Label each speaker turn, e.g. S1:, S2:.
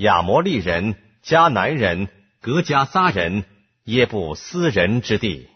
S1: 亚摩利人、迦南人、格迦撒人，耶布斯人之地。